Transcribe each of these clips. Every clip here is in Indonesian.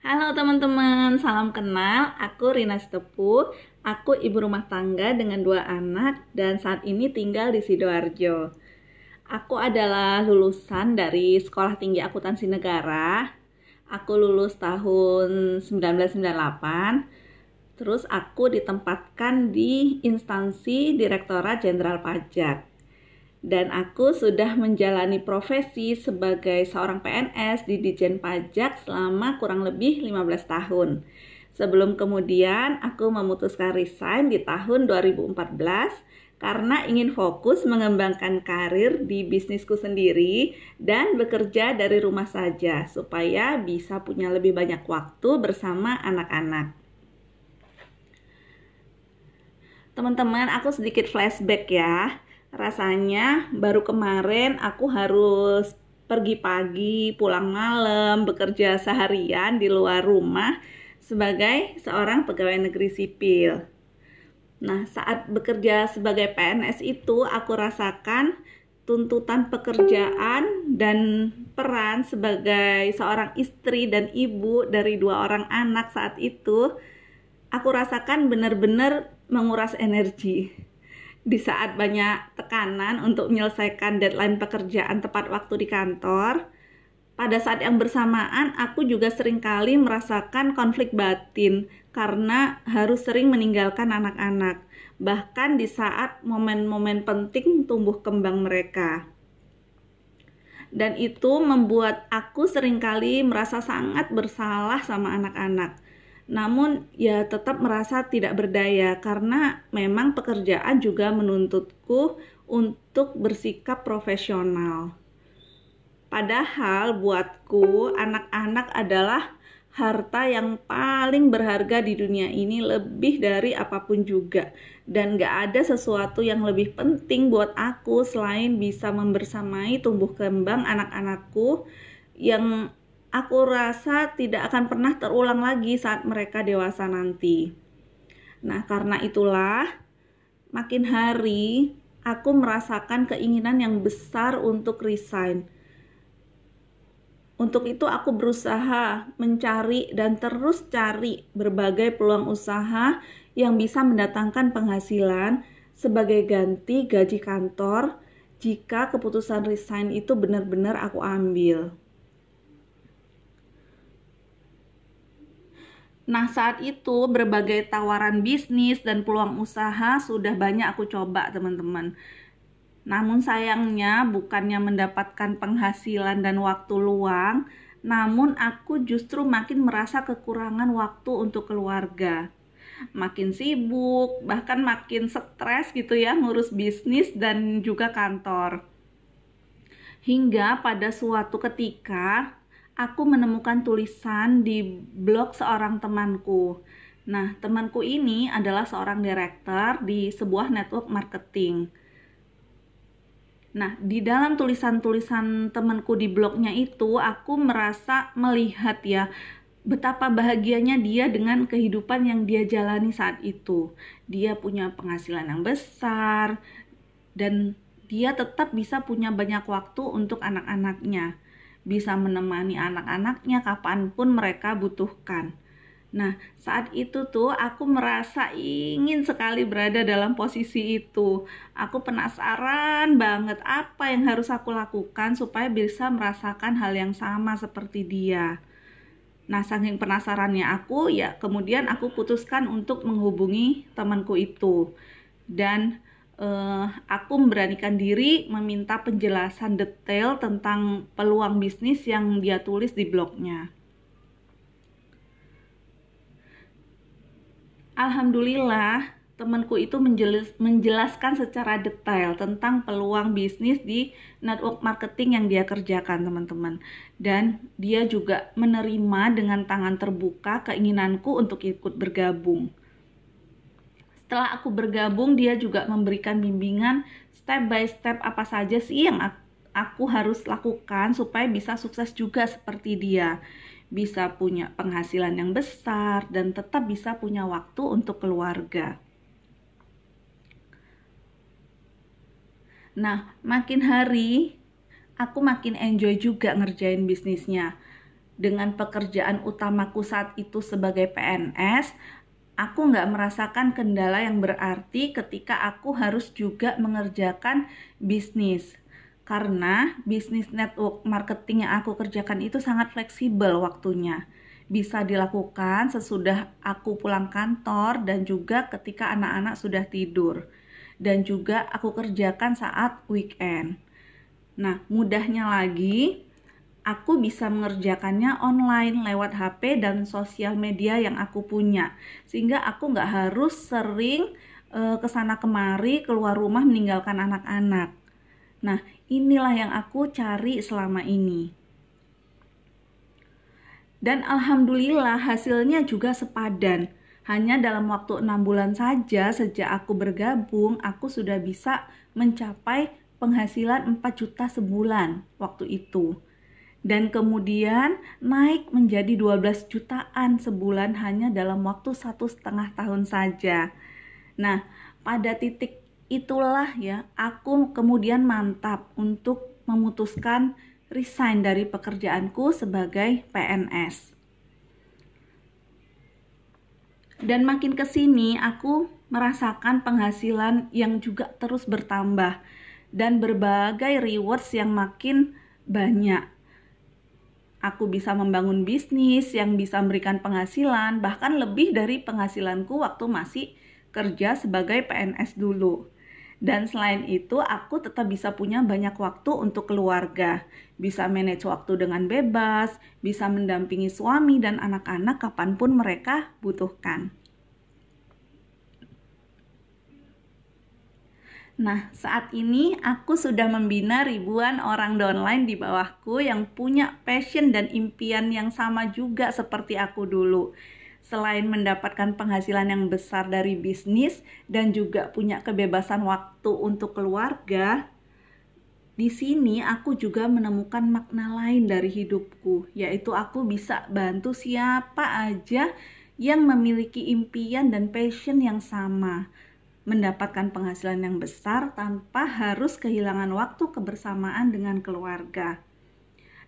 Halo teman-teman, salam kenal. Aku Rina Stepu. Aku ibu rumah tangga dengan dua anak dan saat ini tinggal di Sidoarjo. Aku adalah lulusan dari Sekolah Tinggi Akuntansi Negara. Aku lulus tahun 1998. Terus aku ditempatkan di instansi Direktorat Jenderal Pajak dan aku sudah menjalani profesi sebagai seorang PNS di Dijen Pajak selama kurang lebih 15 tahun. Sebelum kemudian aku memutuskan resign di tahun 2014 karena ingin fokus mengembangkan karir di bisnisku sendiri dan bekerja dari rumah saja supaya bisa punya lebih banyak waktu bersama anak-anak. Teman-teman, aku sedikit flashback ya rasanya baru kemarin aku harus pergi pagi, pulang malam, bekerja seharian di luar rumah sebagai seorang pegawai negeri sipil. Nah, saat bekerja sebagai PNS itu aku rasakan tuntutan pekerjaan dan peran sebagai seorang istri dan ibu dari dua orang anak saat itu aku rasakan benar-benar menguras energi di saat banyak tekanan untuk menyelesaikan deadline pekerjaan tepat waktu di kantor, pada saat yang bersamaan aku juga sering kali merasakan konflik batin karena harus sering meninggalkan anak-anak, bahkan di saat momen-momen penting tumbuh kembang mereka. Dan itu membuat aku sering kali merasa sangat bersalah sama anak-anak namun ya tetap merasa tidak berdaya karena memang pekerjaan juga menuntutku untuk bersikap profesional. Padahal buatku anak-anak adalah harta yang paling berharga di dunia ini lebih dari apa pun juga dan gak ada sesuatu yang lebih penting buat aku selain bisa membersamai tumbuh kembang anak-anakku yang aku rasa tidak akan pernah terulang lagi saat mereka dewasa nanti. Nah, karena itulah makin hari aku merasakan keinginan yang besar untuk resign. Untuk itu aku berusaha mencari dan terus cari berbagai peluang usaha yang bisa mendatangkan penghasilan sebagai ganti gaji kantor jika keputusan resign itu benar-benar aku ambil. Nah, saat itu berbagai tawaran bisnis dan peluang usaha sudah banyak aku coba, teman-teman. Namun sayangnya bukannya mendapatkan penghasilan dan waktu luang, namun aku justru makin merasa kekurangan waktu untuk keluarga. Makin sibuk, bahkan makin stres gitu ya ngurus bisnis dan juga kantor. Hingga pada suatu ketika aku menemukan tulisan di blog seorang temanku. Nah, temanku ini adalah seorang direktur di sebuah network marketing. Nah, di dalam tulisan-tulisan temanku di blognya itu, aku merasa melihat ya betapa bahagianya dia dengan kehidupan yang dia jalani saat itu. Dia punya penghasilan yang besar dan dia tetap bisa punya banyak waktu untuk anak-anaknya bisa menemani anak-anaknya kapan pun mereka butuhkan. Nah, saat itu tuh aku merasa ingin sekali berada dalam posisi itu. Aku penasaran banget apa yang harus aku lakukan supaya bisa merasakan hal yang sama seperti dia. Nah, saking penasarannya aku, ya kemudian aku putuskan untuk menghubungi temanku itu. Dan uh, aku memberanikan diri meminta penjelasan detail tentang peluang bisnis yang dia tulis di blognya. Alhamdulillah, temanku itu menjelas, menjelaskan secara detail tentang peluang bisnis di network marketing yang dia kerjakan, teman-teman. Dan dia juga menerima dengan tangan terbuka keinginanku untuk ikut bergabung setelah aku bergabung dia juga memberikan bimbingan step by step apa saja sih yang aku harus lakukan supaya bisa sukses juga seperti dia bisa punya penghasilan yang besar dan tetap bisa punya waktu untuk keluarga. Nah, makin hari aku makin enjoy juga ngerjain bisnisnya dengan pekerjaan utamaku saat itu sebagai PNS, aku nggak merasakan kendala yang berarti ketika aku harus juga mengerjakan bisnis. Karena bisnis network marketing yang aku kerjakan itu sangat fleksibel waktunya. Bisa dilakukan sesudah aku pulang kantor dan juga ketika anak-anak sudah tidur. Dan juga aku kerjakan saat weekend. Nah, mudahnya lagi, aku bisa mengerjakannya online lewat HP dan sosial media yang aku punya. Sehingga aku nggak harus sering uh, ke sana kemari keluar rumah meninggalkan anak-anak. Nah inilah yang aku cari selama ini. Dan alhamdulillah hasilnya juga sepadan. Hanya dalam waktu enam bulan saja sejak aku bergabung aku sudah bisa mencapai penghasilan 4 juta sebulan waktu itu dan kemudian naik menjadi 12 jutaan sebulan hanya dalam waktu satu setengah tahun saja. Nah, pada titik itulah ya, aku kemudian mantap untuk memutuskan resign dari pekerjaanku sebagai PNS. Dan makin ke sini aku merasakan penghasilan yang juga terus bertambah dan berbagai rewards yang makin banyak aku bisa membangun bisnis yang bisa memberikan penghasilan, bahkan lebih dari penghasilanku waktu masih kerja sebagai PNS dulu. Dan selain itu, aku tetap bisa punya banyak waktu untuk keluarga, bisa manage waktu dengan bebas, bisa mendampingi suami dan anak-anak kapan pun mereka butuhkan. Nah, saat ini aku sudah membina ribuan orang downline di bawahku yang punya passion dan impian yang sama juga seperti aku dulu. Selain mendapatkan penghasilan yang besar dari bisnis dan juga punya kebebasan waktu untuk keluarga, di sini aku juga menemukan makna lain dari hidupku, yaitu aku bisa bantu siapa aja yang memiliki impian dan passion yang sama mendapatkan penghasilan yang besar tanpa harus kehilangan waktu kebersamaan dengan keluarga.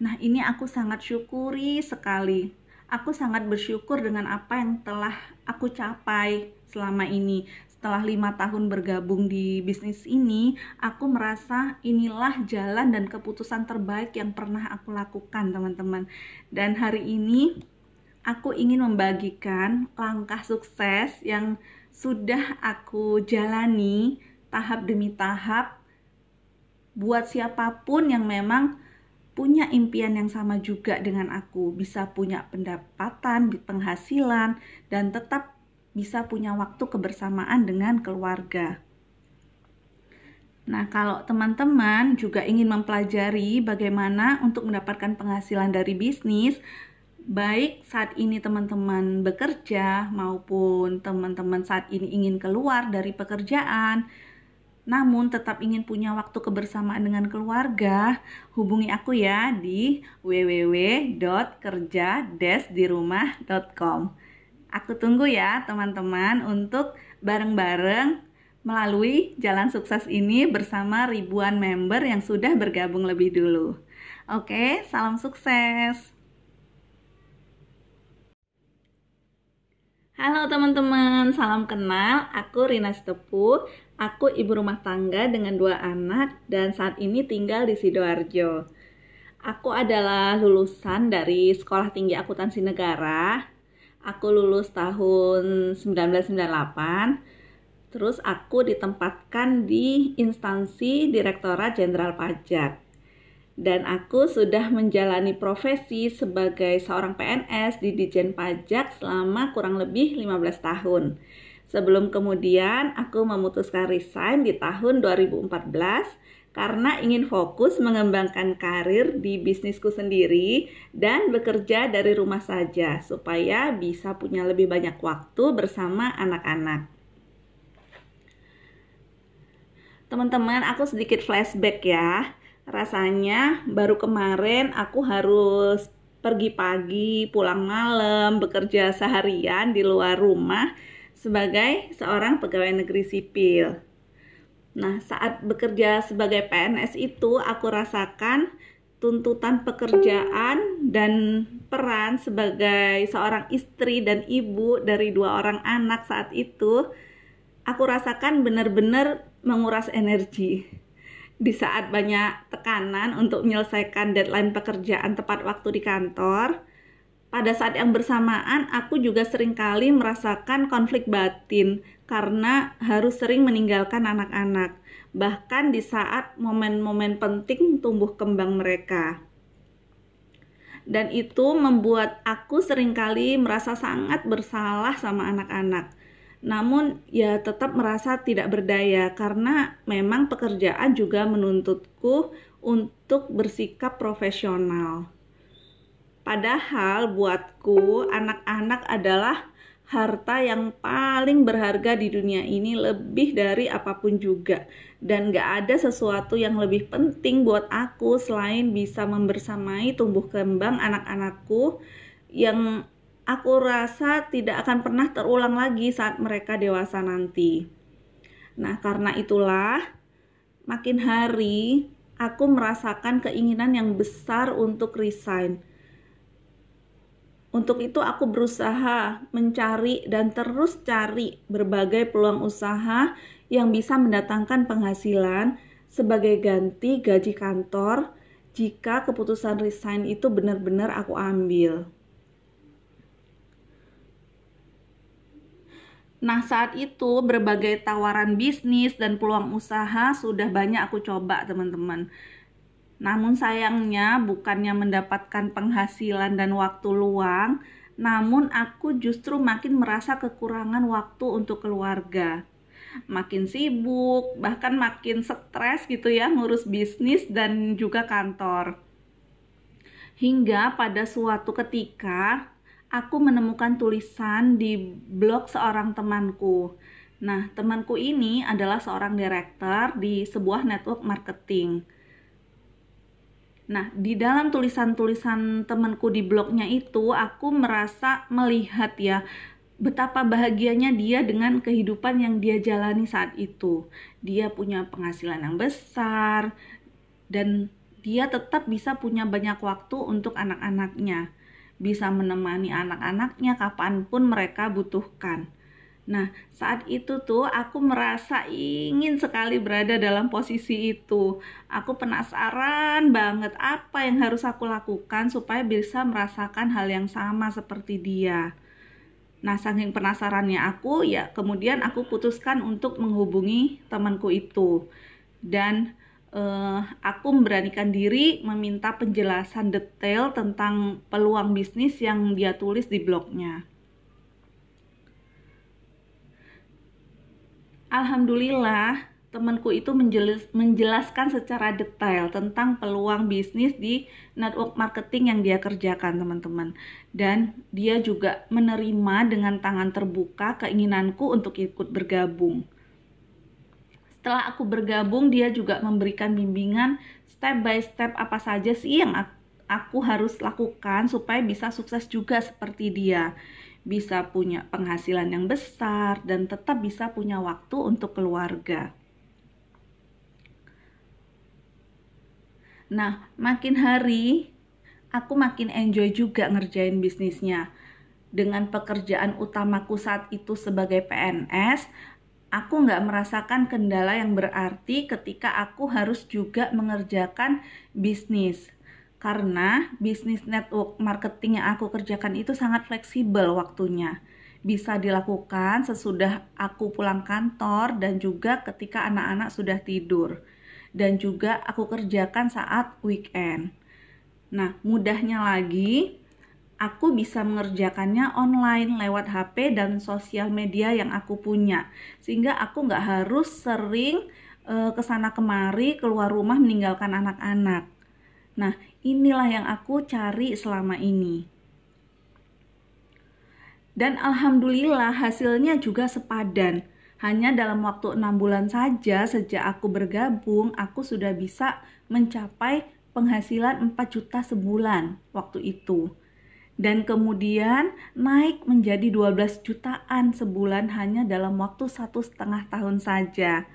Nah, ini aku sangat syukuri sekali. Aku sangat bersyukur dengan apa yang telah aku capai selama ini. Setelah lima tahun bergabung di bisnis ini, aku merasa inilah jalan dan keputusan terbaik yang pernah aku lakukan, teman-teman. Dan hari ini, aku ingin membagikan langkah sukses yang sudah aku jalani tahap demi tahap buat siapa pun yang memang punya impian yang sama juga dengan aku, bisa punya pendapatan, penghasilan, dan tetap bisa punya waktu kebersamaan dengan keluarga. Nah, kalau teman-teman juga ingin mempelajari bagaimana untuk mendapatkan penghasilan dari bisnis, baik saat ini teman-teman bekerja maupun teman-teman saat ini ingin keluar dari pekerjaan namun tetap ingin punya waktu kebersamaan dengan keluarga, hubungi aku ya di www.kerja-dirumah.com. Aku tunggu ya teman-teman untuk bareng-bareng melalui jalan sukses ini bersama ribuan member yang sudah bergabung lebih dulu. Oke, salam sukses. Halo teman-teman, salam kenal. Aku Rina Stepu. Aku ibu rumah tangga dengan dua anak dan saat ini tinggal di Sidoarjo. Aku adalah lulusan dari Sekolah Tinggi Akuntansi Negara. Aku lulus tahun 1998. Terus aku ditempatkan di instansi Direktorat Jenderal Pajak dan aku sudah menjalani profesi sebagai seorang PNS di Dijen Pajak selama kurang lebih 15 tahun. Sebelum kemudian aku memutuskan resign di tahun 2014 karena ingin fokus mengembangkan karir di bisnisku sendiri dan bekerja dari rumah saja supaya bisa punya lebih banyak waktu bersama anak-anak. Teman-teman, aku sedikit flashback ya rasanya baru kemarin aku harus pergi pagi, pulang malam, bekerja seharian di luar rumah sebagai seorang pegawai negeri sipil. Nah, saat bekerja sebagai PNS itu aku rasakan tuntutan pekerjaan dan peran sebagai seorang istri dan ibu dari dua orang anak saat itu, aku rasakan benar-benar menguras energi. Di saat banyak tekanan untuk menyelesaikan deadline pekerjaan tepat waktu di kantor, pada saat yang bersamaan aku juga sering kali merasakan konflik batin karena harus sering meninggalkan anak-anak bahkan di saat momen-momen penting tumbuh kembang mereka. Dan itu membuat aku sering kali merasa sangat bersalah sama anak-anak. Namun ya tetap merasa tidak berdaya karena memang pekerjaan juga menuntutku untuk bersikap profesional. Padahal buatku anak-anak adalah harta yang paling berharga di dunia ini lebih dari apa pun juga dan gak ada sesuatu yang lebih penting buat aku selain bisa membersamai tumbuh kembang anak-anakku yang aku rasa tidak akan pernah terulang lagi saat mereka dewasa nanti. Nah, karena itulah makin hari aku merasakan keinginan yang besar untuk resign untuk itu aku berusaha mencari dan terus cari berbagai peluang usaha yang bisa mendatangkan penghasilan sebagai ganti gaji kantor jika keputusan resign itu benar-benar aku ambil. Nah, saat itu berbagai tawaran bisnis dan peluang usaha sudah banyak aku coba, teman-teman. Namun sayangnya bukannya mendapatkan penghasilan dan waktu luang, namun aku justru makin merasa kekurangan waktu untuk keluarga. Makin sibuk, bahkan makin stres gitu ya ngurus bisnis dan juga kantor. Hingga pada suatu ketika aku menemukan tulisan di blog seorang temanku. Nah, temanku ini adalah seorang direktur di sebuah network marketing Nah, di dalam tulisan-tulisan temanku di blognya itu, aku merasa melihat ya betapa bahagianya dia dengan kehidupan yang dia jalani saat itu. Dia punya penghasilan yang besar dan dia tetap bisa punya banyak waktu untuk anak-anaknya. Bisa menemani anak-anaknya kapan pun mereka butuhkan. Nah, saat itu tuh aku merasa ingin sekali berada dalam posisi itu. Aku penasaran banget apa yang harus aku lakukan supaya bisa merasakan hal yang sama seperti dia. Nah, saking penasarannya aku, ya kemudian aku putuskan untuk menghubungi temanku itu. Dan uh, aku memberanikan diri meminta penjelasan detail tentang peluang bisnis yang dia tulis di blognya. Alhamdulillah temanku itu menjelas, menjelaskan secara detail tentang peluang bisnis di network marketing yang dia kerjakan teman-teman dan dia juga menerima dengan tangan terbuka keinginanku untuk ikut bergabung setelah aku bergabung dia juga memberikan bimbingan step by step apa saja sih yang aku harus lakukan supaya bisa sukses juga seperti dia bisa punya penghasilan yang besar, dan tetap bisa punya waktu untuk keluarga. Nah, makin hari aku makin enjoy juga ngerjain bisnisnya. Dengan pekerjaan utamaku saat itu sebagai PNS, aku nggak merasakan kendala yang berarti ketika aku harus juga mengerjakan bisnis karena bisnis network marketing yang aku kerjakan itu sangat fleksibel waktunya. Bisa dilakukan sesudah aku pulang kantor dan juga ketika anak-anak sudah tidur. Dan juga aku kerjakan saat weekend. Nah, mudahnya lagi, aku bisa mengerjakannya online lewat HP dan sosial media yang aku punya. Sehingga aku nggak harus sering uh, ke sana kemari keluar rumah meninggalkan anak-anak. Nah, inilah yang aku cari selama ini. Dan alhamdulillah hasilnya juga sepadan. Hanya dalam waktu enam bulan saja sejak aku bergabung, aku sudah bisa mencapai penghasilan 4 juta sebulan waktu itu. Dan kemudian naik menjadi 12 jutaan sebulan hanya dalam waktu satu setengah tahun saja.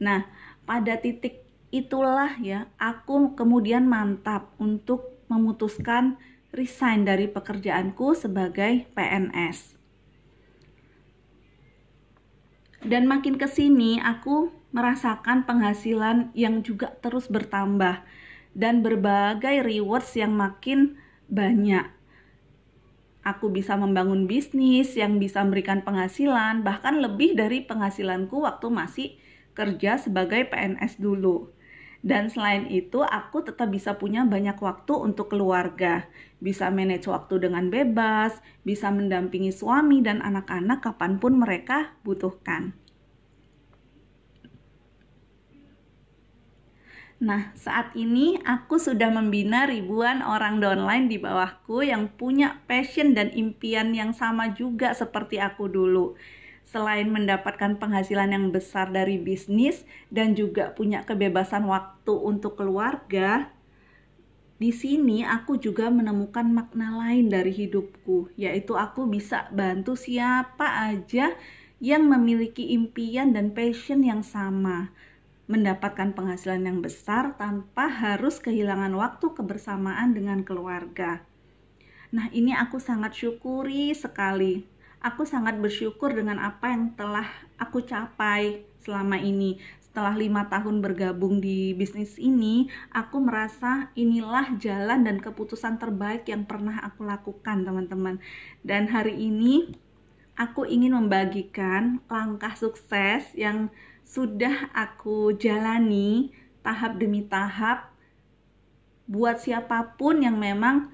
Nah, pada titik itulah ya aku kemudian mantap untuk memutuskan resign dari pekerjaanku sebagai PNS. Dan makin ke sini aku merasakan penghasilan yang juga terus bertambah dan berbagai rewards yang makin banyak. Aku bisa membangun bisnis yang bisa memberikan penghasilan, bahkan lebih dari penghasilanku waktu masih kerja sebagai PNS dulu. Dan selain itu, aku tetap bisa punya banyak waktu untuk keluarga, bisa manage waktu dengan bebas, bisa mendampingi suami dan anak-anak kapan pun mereka butuhkan. Nah, saat ini aku sudah membina ribuan orang downline di bawahku yang punya passion dan impian yang sama juga seperti aku dulu. Selain mendapatkan penghasilan yang besar dari bisnis dan juga punya kebebasan waktu untuk keluarga, di sini aku juga menemukan makna lain dari hidupku, yaitu aku bisa bantu siapa aja yang memiliki impian dan passion yang sama, mendapatkan penghasilan yang besar tanpa harus kehilangan waktu kebersamaan dengan keluarga. Nah, ini aku sangat syukuri sekali aku sangat bersyukur dengan apa yang telah aku capai selama ini. Setelah lima tahun bergabung di bisnis ini, aku merasa inilah jalan dan keputusan terbaik yang pernah aku lakukan, teman-teman. Dan hari ini, aku ingin membagikan langkah sukses yang sudah aku jalani tahap demi tahap buat siapa pun yang memang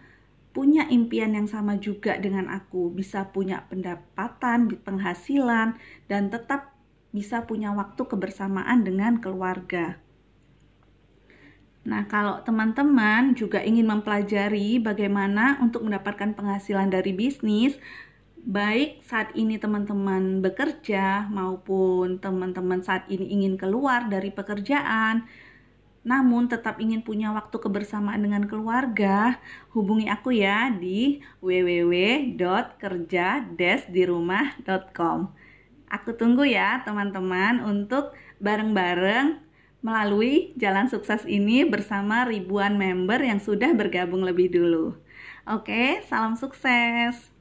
punya impian yang sama juga dengan aku, bisa punya pendapatan, penghasilan, dan tetap bisa punya waktu kebersamaan dengan keluarga. Nah, kalau teman-teman juga ingin mempelajari bagaimana untuk mendapatkan penghasilan dari bisnis, baik saat ini teman-teman bekerja maupun teman-teman saat ini ingin keluar dari pekerjaan, namun tetap ingin punya waktu kebersamaan dengan keluarga, hubungi aku ya di www.kerja-dirumah.com. Aku tunggu ya teman-teman untuk bareng-bareng melalui jalan sukses ini bersama ribuan member yang sudah bergabung lebih dulu. Oke, salam sukses.